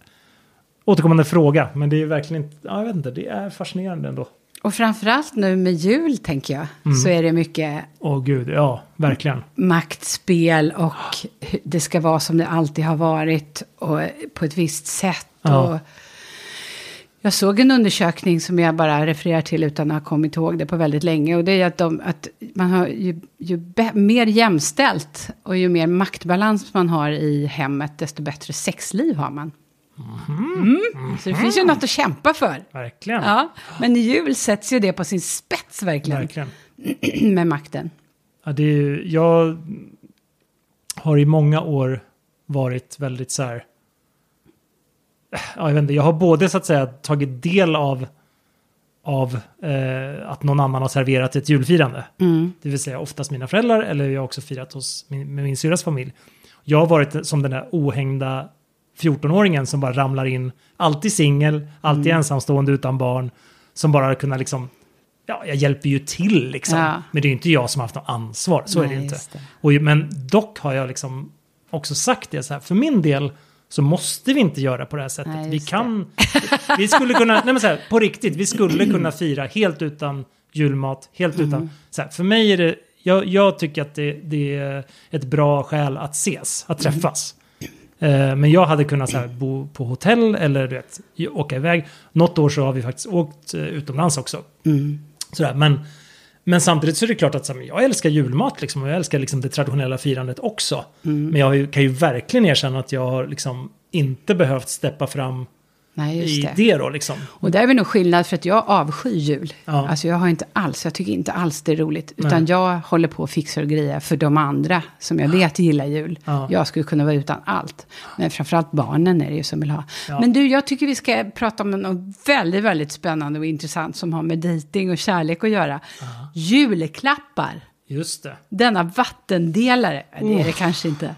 återkommande fråga. Men det är verkligen inte, ja, jag vet inte, det är fascinerande ändå. Och framförallt nu med jul, tänker jag, Mm. så är det mycket Åh gud, ja, verkligen. maktspel och det ska vara som det alltid har varit och på ett visst sätt. Ja. Och jag såg en undersökning som jag bara refererar till utan att ha kommit ihåg det på väldigt länge. Och det är att, de, att man har ju, ju be, mer jämställt och ju mer maktbalans man har i hemmet, desto bättre sexliv har man. Mm. Så det finns ju något att kämpa för. Verkligen. Ja, men i jul sätts ju det på sin spets verkligen, Verkligen. (clears throat) med makten. Ja, det är, jag har i många år varit väldigt så här... Ja, jag vet inte, jag har både så att säga tagit del av, av eh, att någon annan har serverat ett julfirande. Det vill säga oftast mina föräldrar eller jag har också firat hos min, med min syrras familj. Jag har varit som den där ohängda 14-åringen som bara ramlar in, alltid singel, alltid ensamstående utan barn, som bara har kunnat liksom, ja, jag hjälper ju till liksom. Ja. Men det är ju inte jag som har haft något ansvar, så är det Nej, ju inte. det. Och, men dock har jag liksom också sagt det så här, för min del så måste vi inte göra på det här sättet. Nej, vi kan, vi skulle kunna, nej men så här, på riktigt, vi skulle kunna fira helt utan julmat, helt Mm. utan, så här, för mig är det, jag, jag tycker att det, det är ett bra skäl att ses, att Mm. träffas. Eh, Men jag hade kunnat så här, bo på hotell eller du vet, åka iväg. Något år så har vi faktiskt åkt eh, utomlands också. Mm. Sådär, men, men samtidigt så är det klart att här, jag älskar julmat liksom, och jag älskar liksom, det traditionella firandet också. Mm. Men jag kan ju verkligen erkänna att jag har liksom, inte behövt steppa fram Nej, i det. det. då. Liksom. Och där är vi nog skillnad för att jag avskyr jul. Ja. Alltså jag har inte alls, jag tycker inte alls det är roligt. Utan Nej. jag håller på och fixar och grejer för de andra som jag vet gillar jul. Ja. Jag skulle kunna vara utan allt. Men framförallt barnen är det ju som vill ha. Ja. Men du, jag tycker vi ska prata om något väldigt, väldigt spännande och intressant som har med dejting och kärlek att göra. Julklappar. Just det. Denna vattendelare. Det är det kanske inte.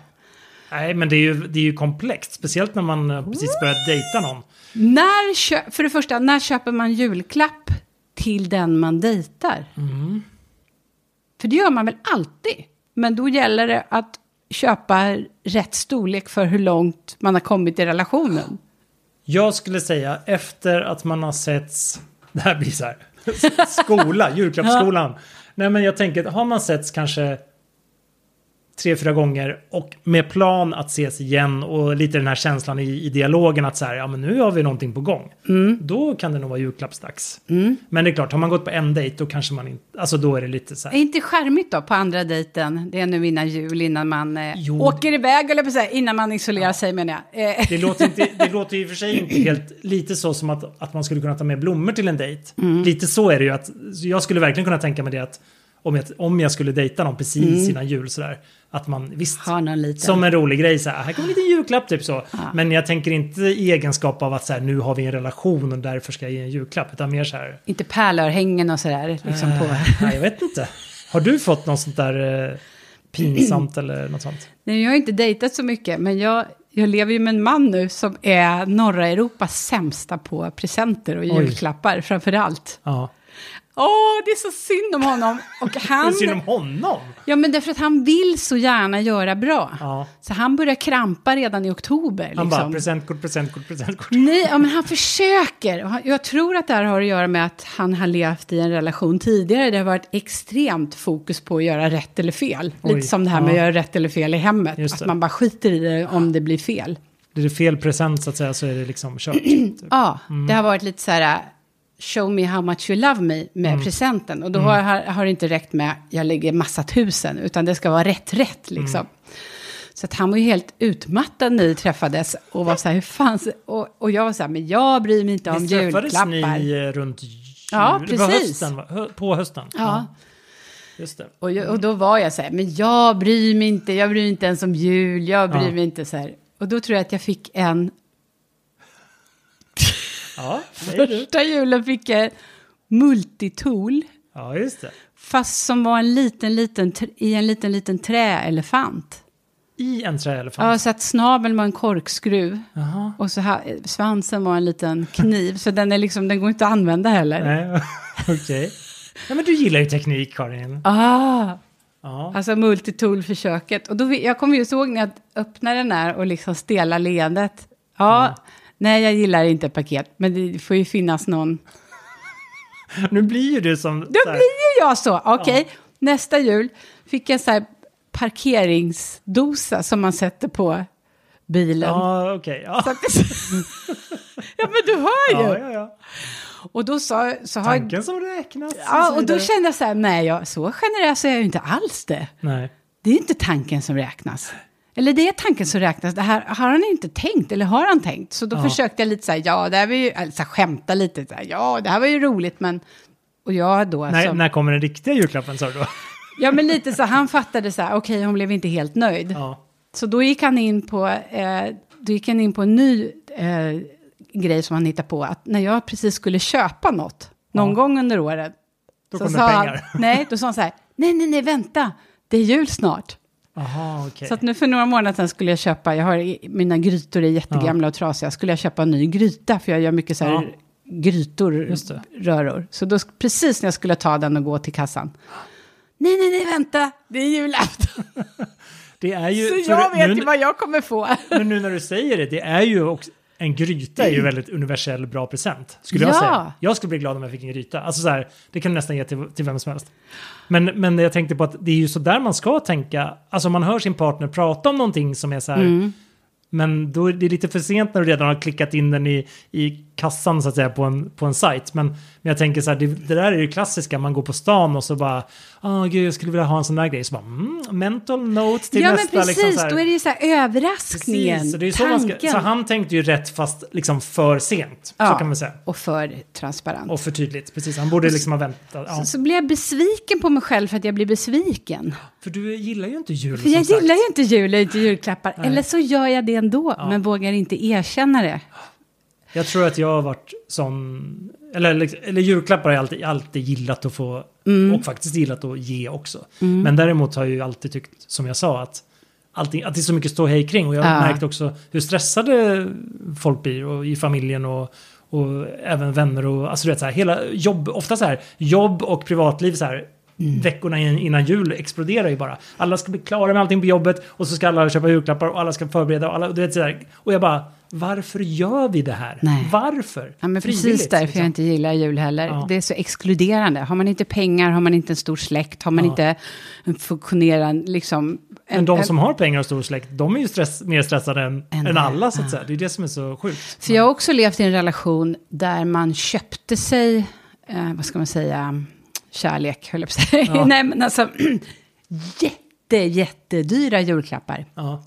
Nej, men det är ju, det är ju komplext. Speciellt när man eh, precis börjat dejta någon. När kö- för det första, när köper man julklapp till den man dejtar? För det gör man väl alltid? Men då gäller det att köpa rätt storlek för hur långt man har kommit i relationen. Jag skulle säga efter att man har setts... (laughs) Det här blir så här. Skola, (laughs) julklappsskolan. Nej men jag tänker, har man setts kanske tre, fyra gånger och med plan att ses igen och lite den här känslan i, i dialogen att så här, ja men nu har vi någonting på gång. Då kan det nog vara julklappsdags. Men det är klart, har man gått på en dejt då kanske man inte, alltså då är det lite så Är här. inte charmigt då på andra dejten? Det är nu innan jul, innan man eh, Jo, åker iväg, eller på att säga, innan man isolerar sig menar jag. Eh, Det låter, inte, (laughs) det låter i och för sig inte helt lite så som att, att man skulle kunna ta med blommor till en dejt. Mm. Lite så är det ju att så jag skulle verkligen kunna tänka mig det att om jag, om jag skulle dejta någon precis innan jul sådär. Att man visst, som en rolig grej så här, här kommer en liten julklapp typ så. Men jag tänker inte i egenskap av att så här, nu har vi en relation och därför ska jag ge en julklapp. Utan mer så här, Inte pärlörhängen och sådär. Liksom på. nej jag vet inte. Har du fått något sånt där eh, pinsamt eller något sånt? Nej, jag har inte dejtat så mycket, men jag, jag lever ju med en man nu som är norra Europas sämsta på presenter och Oj. julklappar framför allt. Ja. Åh, det är så synd om honom. Och (laughs) Det är han, synd om honom. ja, men därför att han vill så gärna göra bra. Ja. Så han börjar krampa redan i oktober. Han liksom. bara presentkort, presentkort, presentkort. Nej, ja, men han försöker. Han- Jag tror att det här har att göra med att han har levt i en relation tidigare. Det har varit extremt fokus på att göra rätt eller fel. Oj, Lite som det här med ja. att göra rätt eller fel i hemmet. Att man bara skiter i det om det blir fel. Blir det fel present så att säga så är det liksom kört. (clears throat) typ. Ja, det har varit lite så här, show me how much you love me med presenten. Och då har, har, har det inte räckt med, jag lägger massa tusen, utan det ska vara rätt, rätt liksom. Så att han var ju helt utmattad när vi träffades och var så här, hur fan, och, och jag var så här, men jag bryr mig inte om Visst träffades julklappar. ni eh, runt jul? Ja, precis. hösten, va? Hö- på hösten? Ja. Just det. Och, jag, och då var jag så här, men jag bryr mig inte, jag bryr mig inte ens om jul, jag bryr Ja. mig inte så här. Och då tror jag att jag fick en, Ja, första julen fick jag multitool. Ja, just det. Fast som var en liten, liten, i en liten, liten träelefant. I en träelefant? Ja, så att snabeln var en korkskruv. Jaha. Och så här, svansen var en liten kniv. så den, är liksom, den går inte att använda heller. Nej, (laughs) okej. Ja, men du gillar ju teknik, Karin. Ah, Ja. alltså multitool-försöket. Och då, jag kommer ju ihåg när jag öppnade den här och liksom stela leendet. Ja, nej jag gillar inte paket. Men det får ju finnas någon. Nu blir ju du som... Då blir ju jag så. Okej, nästa jul fick jag så här parkeringsdosa som man sätter på bilen. Ja, okej. Ja. Att det- (laughs) ja, men du hör ju. Ja, ja, ja. Och då sa, så har Tanken som räknas. Ja, så och då kände jag så här, nej, jag, så generös är jag ju inte alls det. Nej. Det är inte tanken som räknas. Eller det är tanken som räknas, det här har han inte tänkt, eller har han tänkt? Så då Ja. försökte jag lite så här, ja, det här var ju, alltså skämta lite, så här, ja, det här var ju roligt, men... Och jag då, När, som, när kommer den riktiga julklappen, sa du då? (laughs) ja men lite så, han fattade så här, okej, hon blev inte helt nöjd. Ja. Så då gick han in på, eh, då gick han in på en ny eh, grej som han hittade på. Att när jag precis skulle köpa något, någon Ja. gång under året. Då så kom det sa pengar. Han, nej, då sa han så här, (laughs) nej, nej, nej, vänta, det är jul snart. Aha, okej. Så att nu för några månader sedan skulle jag köpa, jag har, mina grytor är jättegamla och trasiga, skulle jag köpa en ny gryta, för jag gör mycket så här Ja. grytor, röror. Så då, precis när jag skulle ta den och gå till kassan, nej, nej, nej, vänta, det är julafton. (laughs) det är ju, Så jag vet nu, ju vad jag kommer få. Men nu när du säger det, det är ju också, en gryta är ju väldigt universell bra present. Skulle jag Ja. säga. Jag skulle bli glad om jag fick en gryta. Alltså så här, det kan du nästan ge till, till vem som helst. Men, men jag tänkte på att det är ju så där man ska tänka. Alltså om man hör sin partner prata om någonting som är så här. Mm. Men då är det lite för sent när du redan har klickat in den i, i kassan så att säga på en, på en sajt. Men, men jag tänker så här, det, det där är ju klassiska. Man går på stan och så bara, åh gud jag skulle vilja ha en sån där grej. Så bara, mm, mental notes till Ja, men nästa. precis, liksom så här. då är det ju så här överraskningen, Precis, så, det är så, man ska, tanken. så han tänkte ju rätt fast liksom för sent. Så Ja, kan man säga. Och för transparent. Och för tydligt, precis. Han borde liksom ha väntat. Ja. så, så blir jag besviken på mig själv för att jag blir besviken. För du gillar ju inte jul För jag gillar sagt. ju inte jul och inte julklappar. Eller så gör jag det ändå, men vågar inte erkänna det. Jag tror att jag har varit sån... Eller, liksom- eller julklappar har jag alltid, alltid gillat att få. Mm. Och faktiskt gillat att ge också. Men däremot har jag ju alltid tyckt, som jag sa, att, allting, att det är så mycket ståhej kring. Och jag har Ja. märkt också hur stressade folk blir och i familjen och, och även vänner och alltså du vet så här, hela jobb, ofta så här, jobb och privatliv så här, Mm. veckorna in, innan jul exploderar ju bara. Alla ska bli klara med allting på jobbet och så ska alla köpa julklappar och alla ska förbereda och alla, du vet så här, och jag bara, varför gör vi det här? Nej. Varför? Ja, men precis därför liksom. jag inte gillar jul heller. Ja. Det är så exkluderande. Har man inte pengar, har man inte en stor släkt, har man Ja. inte en funktionerande, liksom... Men en- de en- som har pengar och stor släkt, de är ju stress, mer stressade än, Än än alla så att säga. Det är det som är så sjukt. För jag har också levt i en relation där man köpte sig, eh, vad ska man säga, kärlek, höll jag på att säga. Ja. (laughs) Nej, men alltså, (clears throat) jätte, jättedyra julklappar. Ja.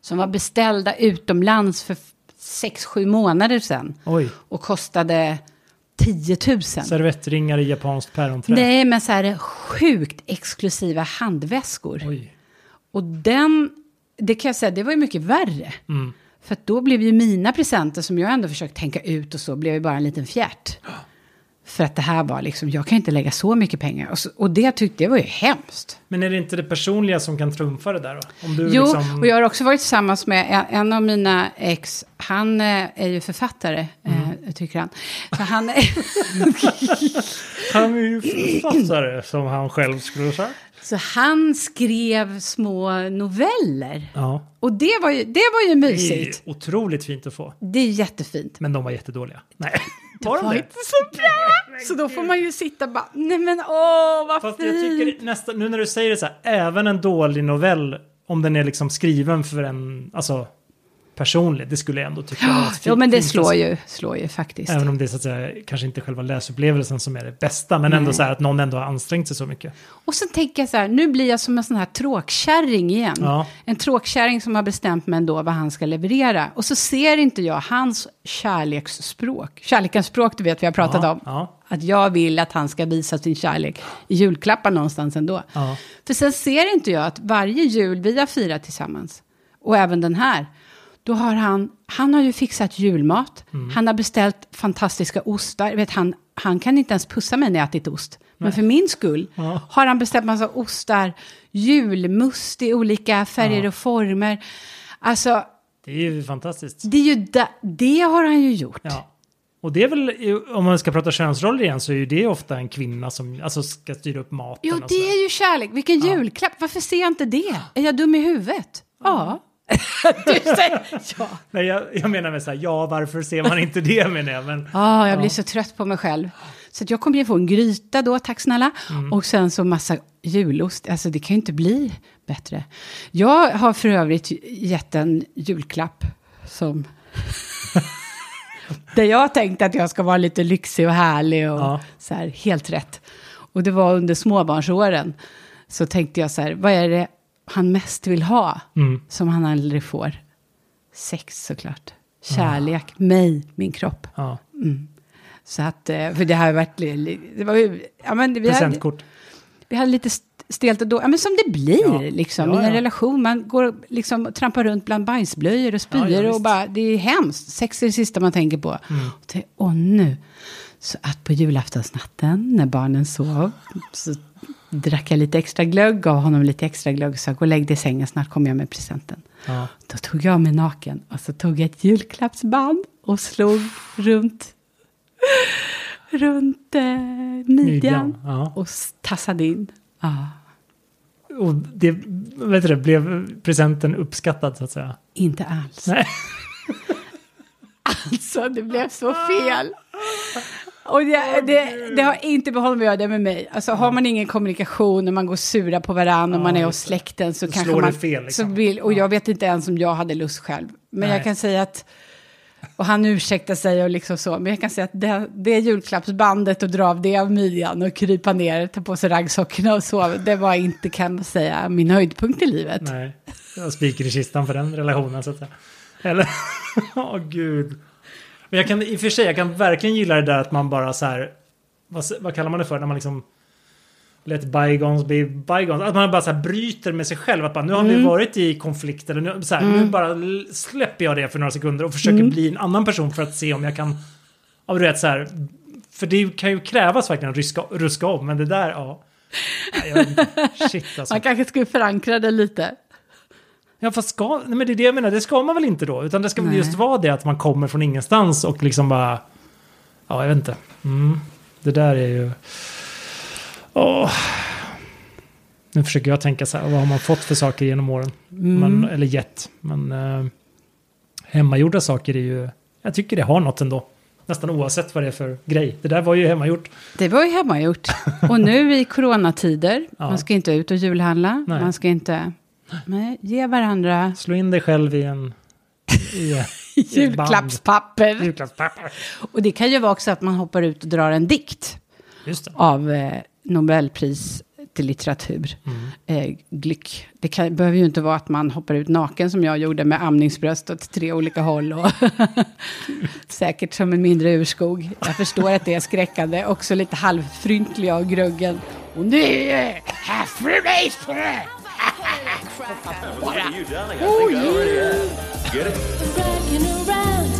Som var beställda utomlands för sex, sju månader sedan. Oj, Och kostade 10 000. servettringar i japanskt päronträ. Nej, men så här sjukt exklusiva handväskor. Oj. Och den, det kan jag säga, det var ju mycket värre. Mm. För då blev ju mina presenter, som jag ändå försökt tänka ut och så, blev ju bara en liten fjärt. (gasps) För att det här var liksom, jag kan inte lägga så mycket pengar. Och, så, och det tyckte jag var ju hemskt. Men är det inte det personliga som kan trumfa det där då? Om du Jo, liksom... och jag har också varit tillsammans med en, av mina ex. Han eh, är ju författare, Mm. eh, tycker han. Så han (laughs) är, Han är ju författare, som han själv skulle säga. så han skrev små noveller. Ja. Och det var ju, det var ju Det är mysigt. otroligt fint att få. Det är jättefint. Men de var jättedåliga. Nej, var var inte så bra. Så då får man ju sitta och bara, nej men åh vad Fast jag fint. tycker nästan, nu när du säger det så här, även en dålig novell, om den är liksom skriven för en, alltså personlig, det skulle jag ändå tycka var fint- men det slår ju, slår ju faktiskt. Även om det är så att säga, kanske inte själva läsupplevelsen som är det bästa, men ändå så här att någon ändå har ansträngt sig så mycket. Och sen tänker jag så här, nu blir jag som en sån här tråkkärring igen. Ja. En tråkkärring som har bestämt mig ändå vad han ska leverera. Och så ser inte jag hans kärleksspråk. Kärlekens språk, du vet vi har pratat Ja, om. ja. Att jag vill att han ska visa sin kärlek i julklappar någonstans ändå. Ja. För sen ser inte jag att varje jul vi har firat tillsammans, och även den här, då har han, han har ju fixat julmat, Mm. han har beställt fantastiska ostar, vet han, han kan inte ens pussa mig när jag ätit ost. Men för min skull Ja. har han beställt massa ostar, julmust i olika färger Ja. och former. Alltså, Det är ju fantastiskt. det, är ju da, det har han ju gjort. Ja. Och det är väl, om man ska prata könsroller igen, så är ju det ofta en kvinna som alltså, ska styra upp maten. Jo, och det är ju kärlek. Vilken julklapp. Varför ser jag inte det? Är jag dum i huvudet? Ja. (laughs) du säger ja. Nej, jag, jag menar med så här, ja, varför ser man inte det menar jag. Men, Ja, jag blir så trött på mig själv. Så jag kommer ju få en gryta då, tack snälla. Och sen så massa julost. Alltså det kan ju inte bli bättre. Jag har för övrigt gett en julklapp som... (laughs) där jag tänkte att jag ska vara lite lyxig och härlig och Ja. så här, helt rätt. Och det var under småbarnsåren. Så tänkte jag så här, vad är det han mest vill ha Mm. som han aldrig får? Sex såklart. Kärlek, mig, min kropp. ja, Så att, eh, för det har varit, det var ju, ja men vi hade, presentkort. vi hade lite st- stelt och då, ja men som det blir Ja. liksom Ja, i en ja. relation. Man går liksom och trampar runt bland bajsblöjor och spyor och bara, det är hemskt. Sex är det sista man tänker på. Mm. Och åh nu. Så att på julaftonsnatten när barnen sov så drack jag lite extra glögg, gav honom lite extra glögg och sa gå och lägg dig i sängen, snart kommer jag med presenten. Ja. Då tog jag mig naken och så tog jag ett julklappsband och slog runt, runt eh, midjan. Midjan, ja. Och tassade in. Ja, Och det, vet du, blev presenten uppskattad så att säga? inte alls. Nej. (laughs) Alltså, det blev så fel. Och det, det, det har inte med honom att göra, det med mig. Alltså, har man ingen kommunikation när man går sura på varandra och man är hos släkten så kanske man... fel, liksom. så vill, och jag vet inte ens om jag hade lust själv. Men Nej. jag kan säga att... Och han ursäktar sig och liksom så. Men jag kan säga att det, det julklappsbandet och dra av det av midjan och krypa ner, ta på sig raggsockorna och sova. Det var inte, kan man säga, min höjdpunkt i livet. Nej. Det var spiken i kistan för den relationen så att säga. Eller? (laughs) Åh gud. Men jag kan i och för sig, jag kan verkligen gilla det där att man bara så här. Vad, vad kallar man det för? När man liksom. Let bygons be bygons. Att man bara så här bryter med sig själv. Att bara, nu har vi varit i konflikt. Eller nu, så här, nu bara släpper jag det för några sekunder och försöker bli en annan person för att se om jag kan. Ja, du vet så här. För det kan ju krävas verkligen att ruska, ruska om. Men det där, ja. Nej, jag. Shit alltså. Man kanske skulle förankra det lite. Ja, fast ska, nej, men det är det jag menar, det ska man väl inte då? Utan det ska väl just vara det att man kommer från ingenstans och liksom bara... Ja, jag vet inte. Mm, det där är ju... Åh. Nu försöker jag tänka så här, vad har man fått för saker genom åren? Men, eller gett. Men eh, hemmagjorda saker är ju... Jag tycker det har något ändå. Nästan oavsett vad det är för grej. Det där var ju hemmagjort. Det var ju hemmagjort. Och nu i coronatider, (laughs) Ja. man ska inte ut och julhandla, Nej. man ska inte... Nej, ge varandra Slå in dig själv i en... I, i (laughs) julklappspapper. Julklappspapper. Och det kan ju vara också att man hoppar ut och drar en dikt Just det. av eh, Nobelpris till litteratur. Eh, Glyck. Det kan, behöver ju inte vara att man hoppar ut naken som jag gjorde med amningsbröst åt tre olika håll. Och (laughs) säkert som en mindre urskog. Jag förstår att det är skräckande. Också lite halvfryntlig av gruggen. Och nu är här för mig! Rocking around. the Christmas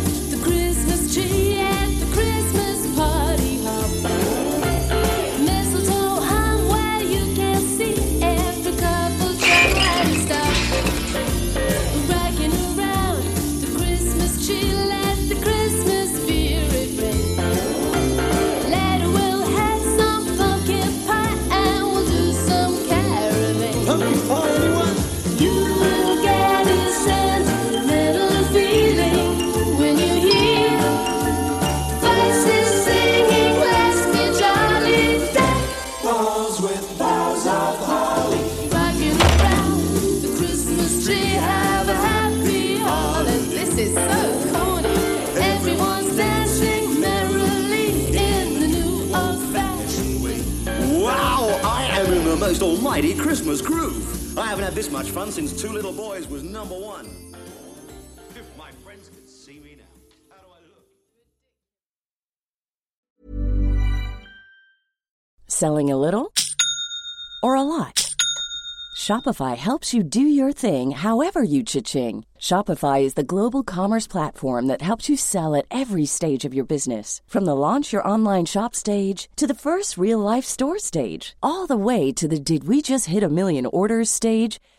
Two Little Boys was number one. If my friends could see me now. How do I look? Selling a little or a lot? Shopify helps you do your thing however you cha-ching. Shopify is the global commerce platform that helps you sell at every stage of your business. From the launch your online shop stage to the first real life store stage, all the way to the did we just hit a million orders stage.